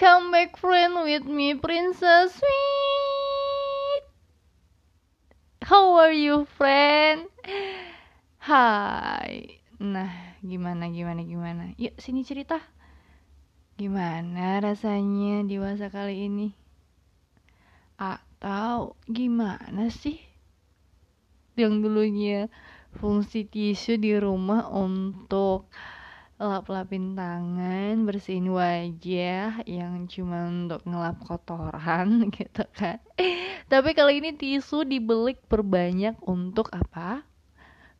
Come back friend with me princess sweet How are you friend? Hai Nah gimana gimana gimana Yuk sini cerita Gimana rasanya dewasa kali ini? Atau gimana sih? Yang dulunya fungsi tisu di rumah untuk lap-lapin tangan, bersihin wajah yang cuma untuk ngelap kotoran gitu kan. Tapi kali ini tisu dibelik perbanyak untuk apa?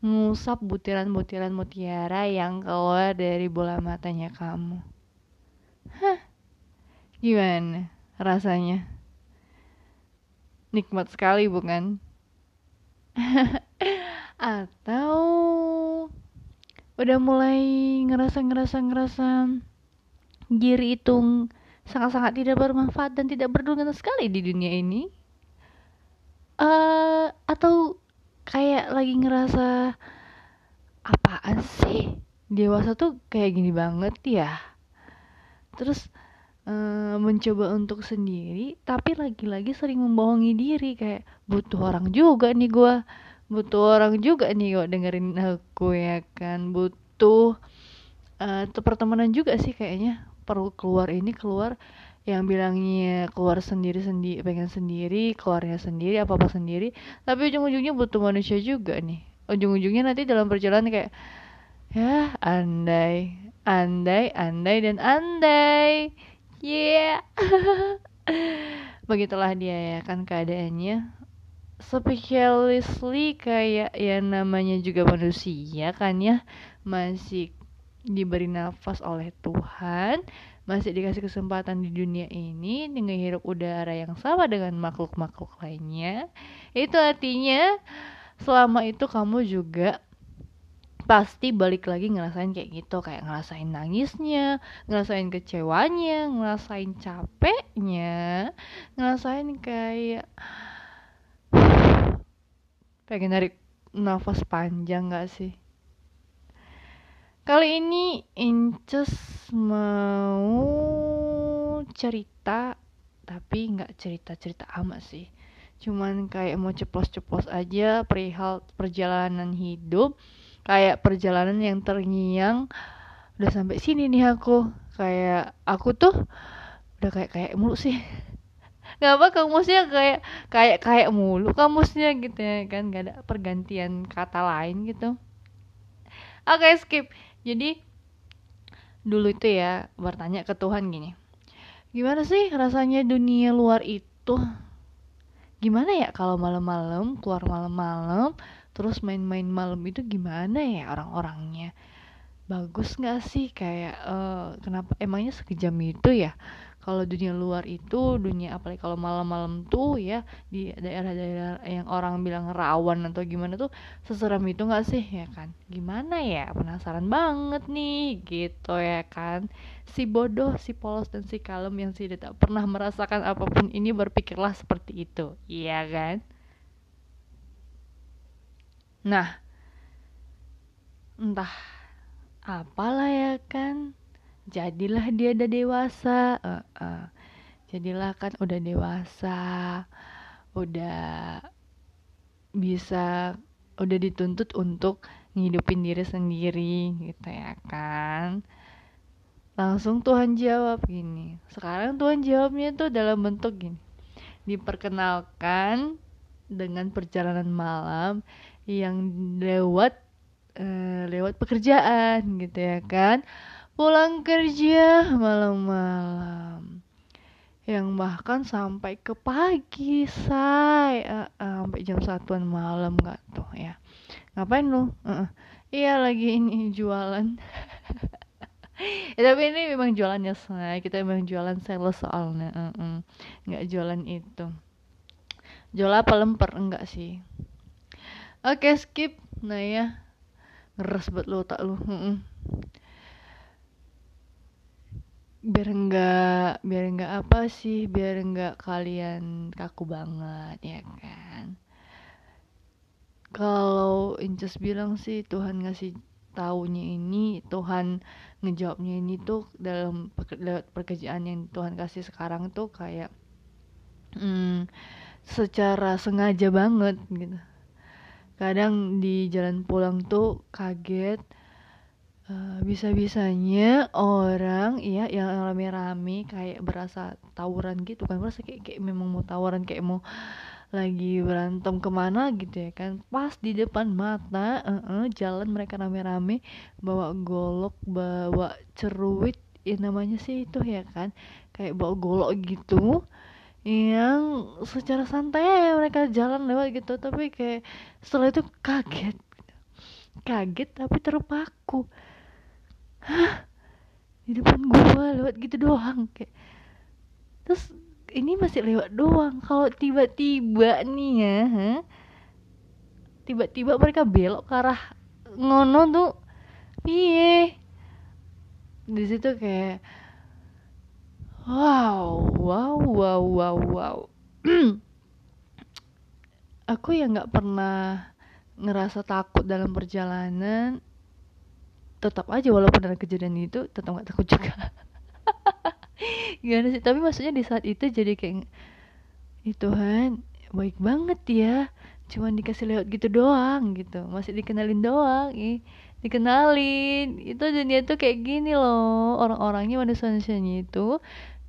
Ngusap butiran-butiran mutiara yang keluar dari bola matanya kamu. Hah? Gimana rasanya? Nikmat sekali bukan? Atau udah mulai ngerasa ngerasa ngerasa diri itu sangat-sangat tidak bermanfaat dan tidak berguna sekali di dunia ini. Uh, atau kayak lagi ngerasa apaan sih? Dewasa tuh kayak gini banget ya? Terus uh, mencoba untuk sendiri tapi lagi-lagi sering membohongi diri kayak butuh orang juga nih gue butuh orang juga nih kok dengerin aku ya kan? Butuh uh, pertemanan juga sih kayaknya. Perlu keluar ini keluar yang bilangnya keluar sendiri sendiri pengen sendiri keluarnya sendiri apa apa sendiri. Tapi ujung-ujungnya butuh manusia juga nih. Ujung-ujungnya nanti dalam perjalanan kayak ya andai andai andai dan andai. Yeah. Begitulah dia ya kan keadaannya spesialisly kayak ya namanya juga manusia kan ya. Masih diberi nafas oleh Tuhan masih dikasih kesempatan di dunia ini dengan hirup udara yang sama dengan makhluk-makhluk lainnya. Itu artinya selama itu kamu juga pasti balik lagi ngerasain kayak gitu kayak ngerasain nangisnya ngerasain kecewanya ngerasain capeknya ngerasain kayak pengen narik nafas panjang gak sih? Kali ini Inces mau cerita tapi nggak cerita-cerita amat sih. Cuman kayak mau ceplos-ceplos aja perihal perjalanan hidup kayak perjalanan yang terngiang. Udah sampai sini nih aku. Kayak aku tuh udah kayak kayak mulu sih nggak apa kamusnya kayak kayak kayak mulu kamusnya gitu ya kan gak ada pergantian kata lain gitu. Oke okay, skip. Jadi dulu itu ya bertanya ke Tuhan gini. Gimana sih rasanya dunia luar itu? Gimana ya kalau malam-malam keluar malam-malam terus main-main malam itu gimana ya orang-orangnya? Bagus nggak sih kayak uh, kenapa emangnya sekejam itu ya kalau dunia luar itu dunia apalagi kalau malam-malam tuh ya di daerah-daerah yang orang bilang rawan atau gimana tuh seseram itu nggak sih? Ya kan? Gimana ya? Penasaran banget nih gitu ya kan? Si bodoh si polos dan si kalem yang tidak tak pernah merasakan apa pun ini berpikirlah seperti itu. Iya kan? Nah entah apalah ya kan jadilah dia udah dewasa. Uh, uh. jadilah kan udah dewasa. Udah bisa udah dituntut untuk ngidupin diri sendiri gitu ya kan? Langsung Tuhan jawab gini. Sekarang Tuhan jawabnya tuh dalam bentuk gini. Diperkenalkan dengan perjalanan malam yang lewat uh, lewat pekerjaan gitu ya kan pulang kerja malam-malam. Yang bahkan sampai ke pagi say. Uh, uh, sampai jam satuan malam nggak tuh ya. Ngapain lu? Uh, iya lagi ini jualan. Ya, tapi ini memang jualannya say. Kita memang jualan sales soalnya uh, uh. jualan itu. Jual apa lemper? Enggak sih. Oke okay, skip. Nah ya. Ngeres buat lo tak lu uh, uh biar enggak biar enggak apa sih biar enggak kalian kaku banget ya kan? Kalau Inces bilang sih Tuhan ngasih taunya ini Tuhan ngejawabnya ini tuh dalam pekerjaan yang Tuhan kasih sekarang tuh kayak hmm, secara sengaja banget gitu. Kadang di jalan pulang tuh kaget uh, bisa-bisanya orang iya yang rame-rame kayak berasa tawuran gitu kan berasa kayak kayak memang mau tawuran kayak mau lagi berantem ke mana gitu ya kan. Pas di depan mata uh -uh, jalan mereka rame-rame bawa golok bawa ceruit ya namanya sih itu ya kan kayak bawa golok gitu yang secara santai mereka jalan lewat gitu. Tapi kayak setelah itu kaget kaget tapi terpaku hah? Di depan gua lewat gitu doang kayak. Terus ini masih lewat doang. Kalau tiba-tiba nih ya tiba-tiba mereka belok ke arah ngono tuh. Piye di situ kayak wow wow wow wow wow. Aku yang nggak pernah ngerasa takut dalam perjalanan tetap aja walaupun ada kejadian itu tetap nggak takut juga. Gimana sih? Tapi maksudnya di saat itu jadi kayak itu Tuhan baik banget ya. Cuman dikasih lewat gitu doang gitu. Masih dikenalin doang ih. Dikenalin. Itu dunia tuh kayak gini loh. Orang-orangnya manusia-manusianya itu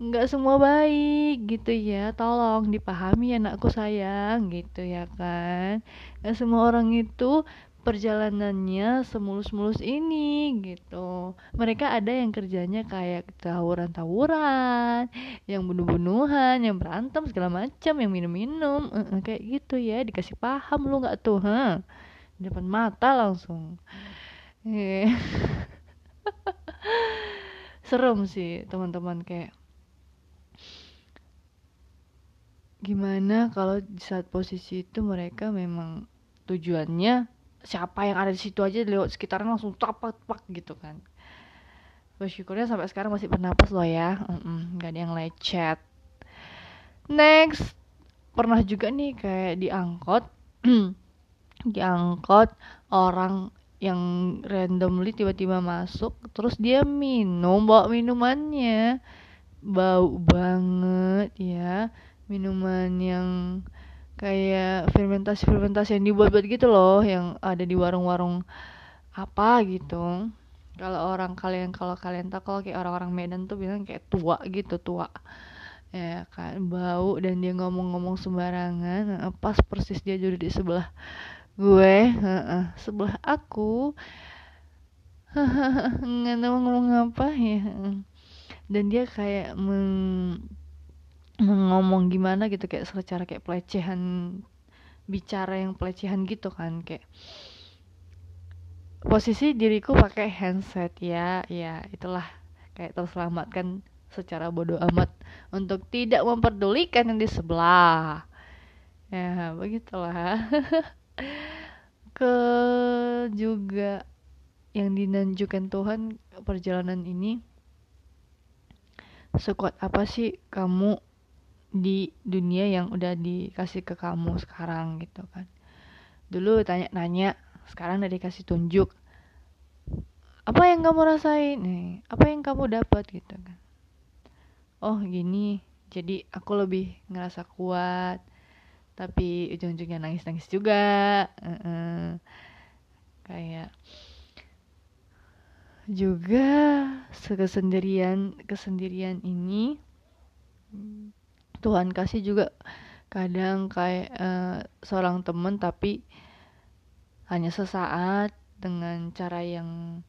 nggak semua baik gitu ya. Tolong dipahami anakku sayang gitu ya kan. Nggak semua orang itu perjalanannya semulus-mulus ini gitu. Mereka ada yang kerjanya kayak tawuran-tawuran yang bunuh-bunuhan yang berantem segala macam yang minum-minum uh, kayak gitu ya. Dikasih paham lu nggak tuh ha di depan mata langsung. Yeah. serem sih teman-teman kayak gimana kalau di saat posisi itu mereka memang tujuannya siapa yang ada di situ aja lewat sekitaran langsung tapak pak gitu kan. Bersyukurnya sampai sekarang masih bernapas loh ya. Nggak ada yang lecet. Next pernah juga nih kayak diangkot diangkot orang yang randomly tiba-tiba masuk terus dia minum bawa minumannya. Bau banget ya minuman yang kayak fermentasi fermentasi yang dibuat-buat gitu loh yang ada di warung-warung apa gitu. Kalau orang kalian kalau kalian tahu kalau kayak orang-orang Medan tuh bilang kayak tua gitu tua. Ya kan bau dan dia ngomong-ngomong sembarangan pas persis dia duduk di sebelah gue sebelah aku. Nggak tahu ngomong apa ya dan dia kayak meng ngomong gimana gitu kayak secara kayak pelecehan bicara yang pelecehan gitu kan kayak posisi diriku pakai handset ya ya itulah kayak terselamatkan secara bodoh amat untuk tidak memperdulikan yang di sebelah. Ya begitulah. Ke juga yang dinanjukan Tuhan perjalanan ini sekuat apa sih kamu di dunia yang udah dikasih ke kamu sekarang gitu kan. Dulu tanya-nanya sekarang udah dikasih tunjuk apa yang kamu rasain nih? Apa yang kamu dapat? gitu kan. Oh gini jadi aku lebih ngerasa kuat tapi ujung-ujungnya nangis-nangis juga. Uh -uh. kayak juga kesendirian kesendirian ini Tuhan kasih juga. Kadang kayak uh, seorang temen tapi hanya sesaat dengan cara yang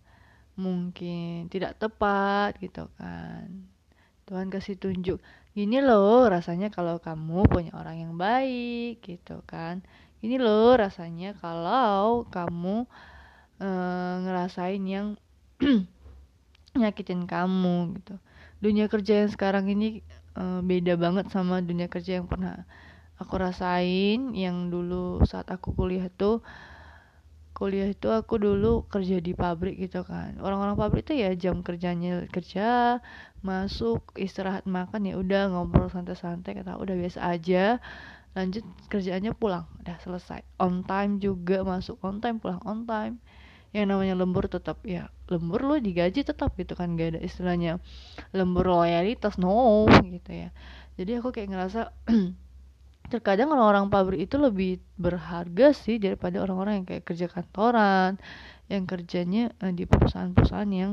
mungkin tidak tepat gitu kan. Tuhan kasih tunjuk gini loh rasanya kalau kamu punya orang yang baik gitu kan. Ini loh rasanya kalau kamu uh, ngerasain yang nyakitin kamu gitu. Dunia kerja yang sekarang ini uh, beda banget sama dunia kerja yang pernah aku rasain yang dulu saat aku kuliah tuh kuliah itu aku dulu kerja di pabrik gitu kan. Orang-orang pabrik itu ya jam kerjanya kerja masuk istirahat makan ya udah ngobrol santai-santai kata udah biasa aja. Lanjut kerjaannya pulang udah selesai. On time juga masuk on time pulang on time yang namanya lembur tetap ya lembur lo digaji tetap gitu kan gak ada istilahnya lembur loyalitas no gitu ya. Jadi aku kayak ngerasa terkadang orang-orang pabrik itu lebih berharga sih daripada orang-orang yang kayak kerja kantoran yang kerjanya uh, di perusahaan-perusahaan yang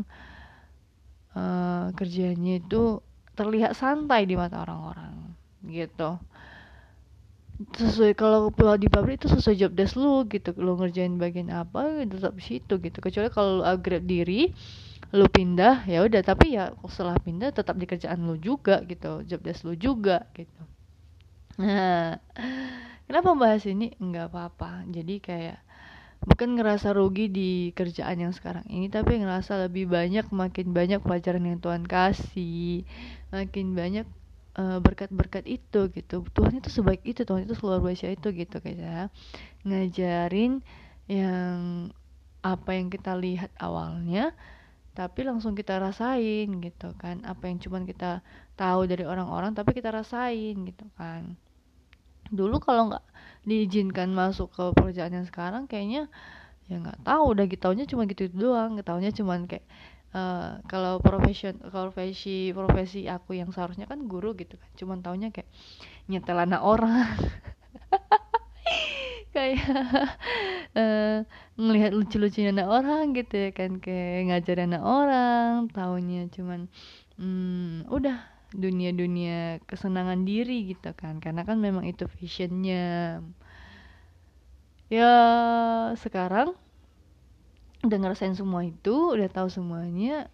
uh, kerjanya itu terlihat santai di mata orang-orang gitu sesuai kalau di pabrik itu sesuai job desk lu gitu. Lu ngerjain bagian apa tetap di situ gitu. Kecuali kalau lu upgrade diri lu pindah ya udah. Tapi ya setelah pindah tetap di kerjaan lu juga gitu job desk lu juga gitu. Nah kenapa bahas ini? Nggak apa-apa. Jadi kayak bukan ngerasa rugi di kerjaan yang sekarang ini tapi ngerasa lebih banyak makin banyak pelajaran yang Tuhan kasih makin banyak berkat-berkat uh, itu gitu. Tuhan itu sebaik itu Tuhan itu luar biasa itu gitu kayak ngajarin yang apa yang kita lihat awalnya tapi langsung kita rasain gitu kan. Apa yang cuman kita tahu dari orang-orang tapi kita rasain gitu kan. Dulu kalau nggak diizinkan masuk ke pekerjaan yang sekarang kayaknya ya nggak tahu. Udah gitu cuma gitu, -gitu doang. Tahunya cuman kayak uh, kalau profesion profesi profesi aku yang seharusnya kan guru gitu kan. Cuman taunya kayak nyetel anak orang. Kayak uh, ngelihat lucu-lucunya anak orang gitu ya kan. Kayak ngajar anak orang taunya cuman hmm, udah dunia-dunia kesenangan diri gitu kan. Karena kan memang itu fashionnya. Ya sekarang udah ngerasain semua itu udah tahu semuanya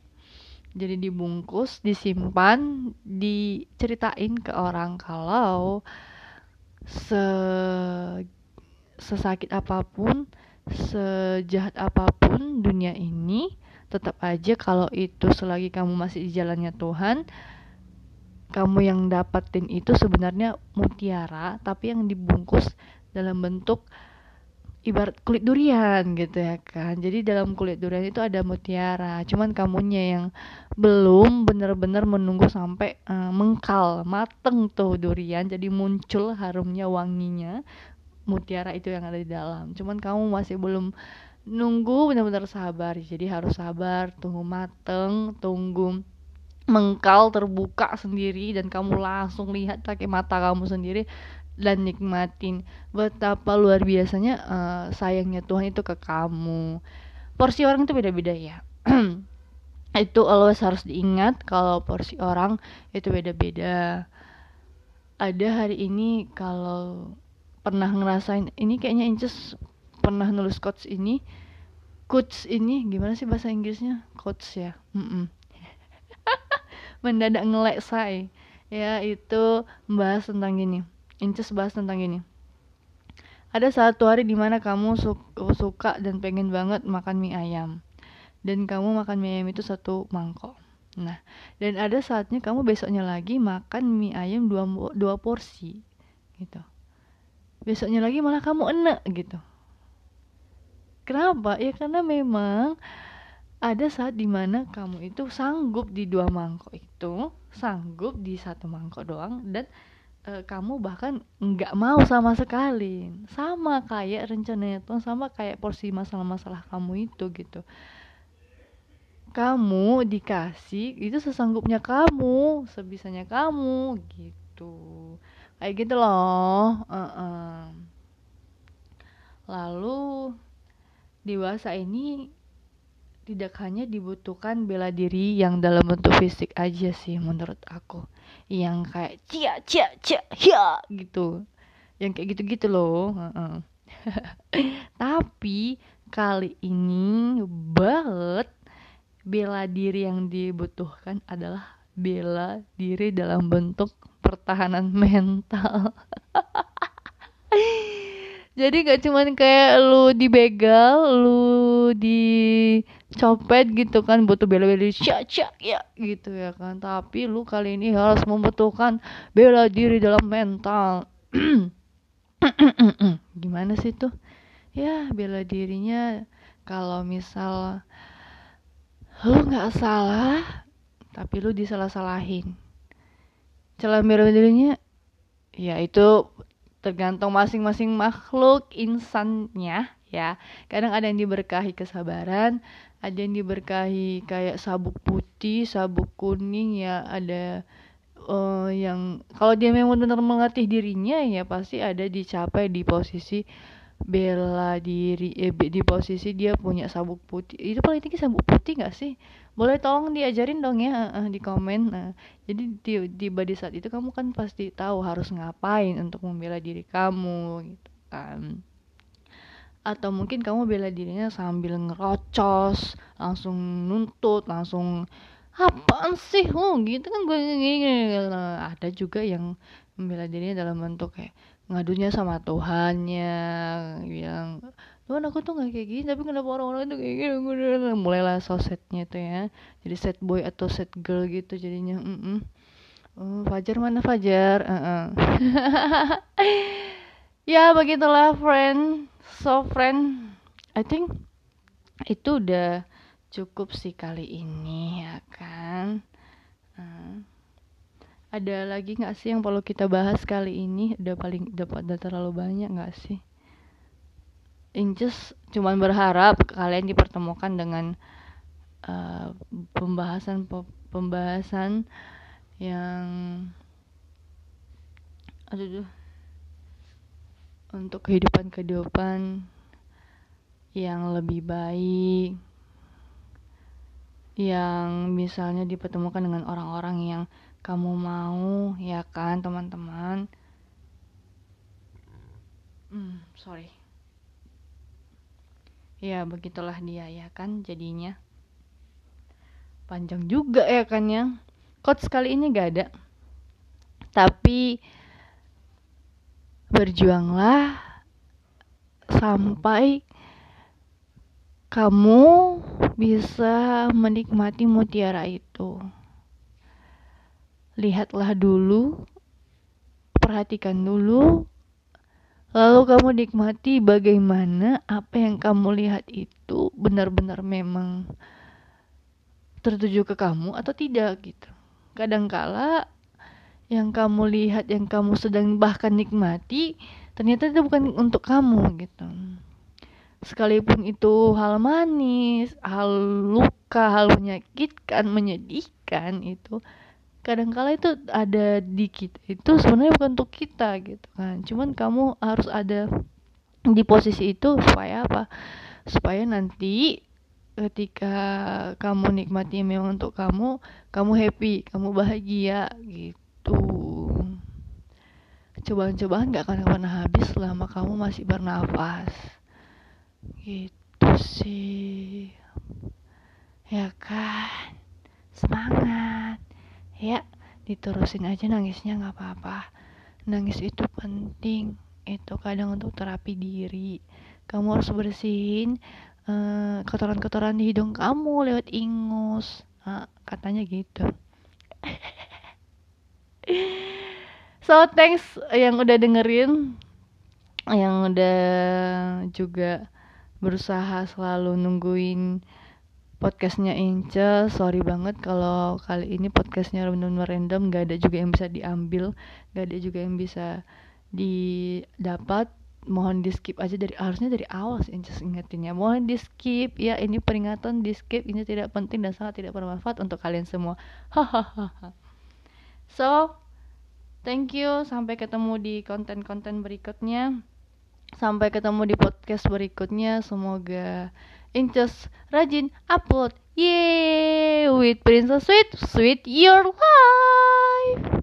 jadi dibungkus disimpan diceritain ke orang kalau se sesakit apa pun sejahat apa pun dunia ini tetap aja kalau itu selagi kamu masih di jalannya Tuhan kamu yang dapatin itu sebenarnya mutiara tapi yang dibungkus dalam bentuk ibarat kulit durian gitu ya kan. Jadi dalam kulit durian itu ada mutiara. Cuman kamunya yang belum benar-benar menunggu sampai uh, mengkal mateng tuh durian. Jadi muncul harumnya wanginya. Mutiara itu yang ada di dalam. Cuman kamu masih belum nunggu benar-benar sabar. Jadi harus sabar tunggu mateng tunggu mengkal terbuka sendiri. Dan kamu langsung lihat pakai mata kamu sendiri dan nikmatin. Betapa luar biasanya uh, sayangnya Tuhan itu ke kamu. Porsi orang itu beda-beda ya. Itu always harus diingat kalau porsi orang itu beda-beda. Ada hari ini kalau pernah ngerasain ini kayaknya Inces pernah nulis quotes ini. Quotes ini gimana sih bahasa Inggrisnya? Quotes ya? Mendadak ngelek say. Ya itu membahas tentang gini Inces bahas tentang ini. Ada satu hari di mana kamu su suka dan pengen banget makan mie ayam. Dan kamu makan mie ayam itu satu mangkok. Nah, dan ada saatnya kamu besoknya lagi makan mie ayam dua, dua porsi. Gitu. Besoknya lagi malah kamu enak gitu. Kenapa? Ya karena memang ada saat di mana kamu itu sanggup di dua mangkok itu, sanggup di satu mangkok doang dan uh, kamu bahkan nggak mau sama sekali. Sama kayak rencananya Tuhan sama kayak porsi masalah-masalah kamu itu gitu. Kamu dikasih itu sesanggupnya kamu sebisanya kamu gitu. Kayak gitu loh uh -uh. lalu dewasa ini tidak hanya dibutuhkan bela diri yang dalam bentuk fisik aja sih menurut aku. Yang kayak cia cia cia gitu. Yang kayak gitu-gitu loh tapi kali ini banget bela diri yang dibutuhkan adalah bela diri dalam bentuk pertahanan mental jadi gak cuman kayak lu dibegal lu dicopet gitu kan butuh bela-bela cia cia ya gitu ya kan. Tapi lu kali ini harus membutuhkan bela diri dalam mental. Gimana sih tuh? Ya bela dirinya kalau misal lu nggak salah tapi lu disalah-salahin. Cara bela dirinya ya itu tergantung masing-masing makhluk insannya ya. Kadang ada yang diberkahi kesabaran ada yang diberkahi kayak sabuk putih sabuk kuning ya. Ada uh, yang kalau dia memang benar mengerti dirinya ya pasti ada dicapai di posisi bela diri eh, di posisi dia punya sabuk putih. Itu paling tinggi sabuk putih nggak sih boleh tolong diajarin dong ya uh, di komen. Nah jadi di, di saat itu kamu kan pasti tahu harus ngapain untuk membela diri kamu gitu kan. Atau mungkin kamu bela dirinya sambil ngerocos langsung nuntut langsung apaan sih oh gitu kan gue ada juga yang membela dirinya dalam bentuk kayak ngadunya sama Tuhannya bilang Tuhan aku tuh nggak kayak gini tapi kenapa orang-orang itu kayak gini? Mulailah sosetnya tuh ya. Jadi set boy atau set girl gitu jadinya mm -mm. Oh, Fajar mana Fajar? Uh -uh. ya begitulah friend. So friend I think itu udah cukup sih kali ini ya kan? Uh, ada lagi nggak sih yang perlu kita bahas kali ini? Udah paling dapat udah terlalu banyak nggak sih? Inces cuman berharap kalian dipertemukan dengan uh, pembahasan pembahasan yang aduh untuk kehidupan kehidupan yang lebih baik yang misalnya dipertemukan dengan orang-orang yang kamu mau ya kan teman-teman? Hmm, sorry. Ya begitulah dia ya kan jadinya. Panjang juga ya kan ya. Quotes sekali ini gak ada. Tapi berjuanglah sampai kamu bisa menikmati mutiara itu. Lihatlah dulu, perhatikan dulu, lalu kamu nikmati bagaimana apa yang kamu lihat itu benar-benar memang tertuju ke kamu atau tidak gitu. Kadangkala yang kamu lihat, yang kamu sedang bahkan nikmati, ternyata itu bukan untuk kamu gitu sekalipun itu hal manis, hal luka, hal menyakitkan, menyedihkan itu kadangkala itu ada di kita itu sebenarnya bukan untuk kita gitu kan. Cuman kamu harus ada di posisi itu supaya apa? Supaya nanti ketika kamu nikmati memang untuk kamu kamu happy kamu bahagia gitu. Cobaan-cobaan gak akan pernah habis selama kamu masih bernafas. Gitu sih. Ya kan? Semangat ya diterusin aja nangisnya nggak apa-apa. Nangis itu penting. Itu kadang untuk terapi diri. Kamu harus bersihin uh, kotoran-kotoran di hidung kamu lewat ingus. Uh, katanya gitu. So thanks yang udah dengerin. Yang udah juga berusaha selalu nungguin podcastnya Ince sorry banget kalau kali ini podcastnya benar-benar random gak ada juga yang bisa diambil gak ada juga yang bisa didapat. Mohon di skip aja dari harusnya dari awal sih Ince ingetin ya mohon di skip ya ini peringatan di skip ini tidak penting dan sangat tidak bermanfaat untuk kalian semua. So thank you. Sampai ketemu di konten-konten berikutnya. Sampai ketemu di podcast berikutnya. Semoga Just, rajin upload. Yay! With Princess Sweet, Sweet Your Life!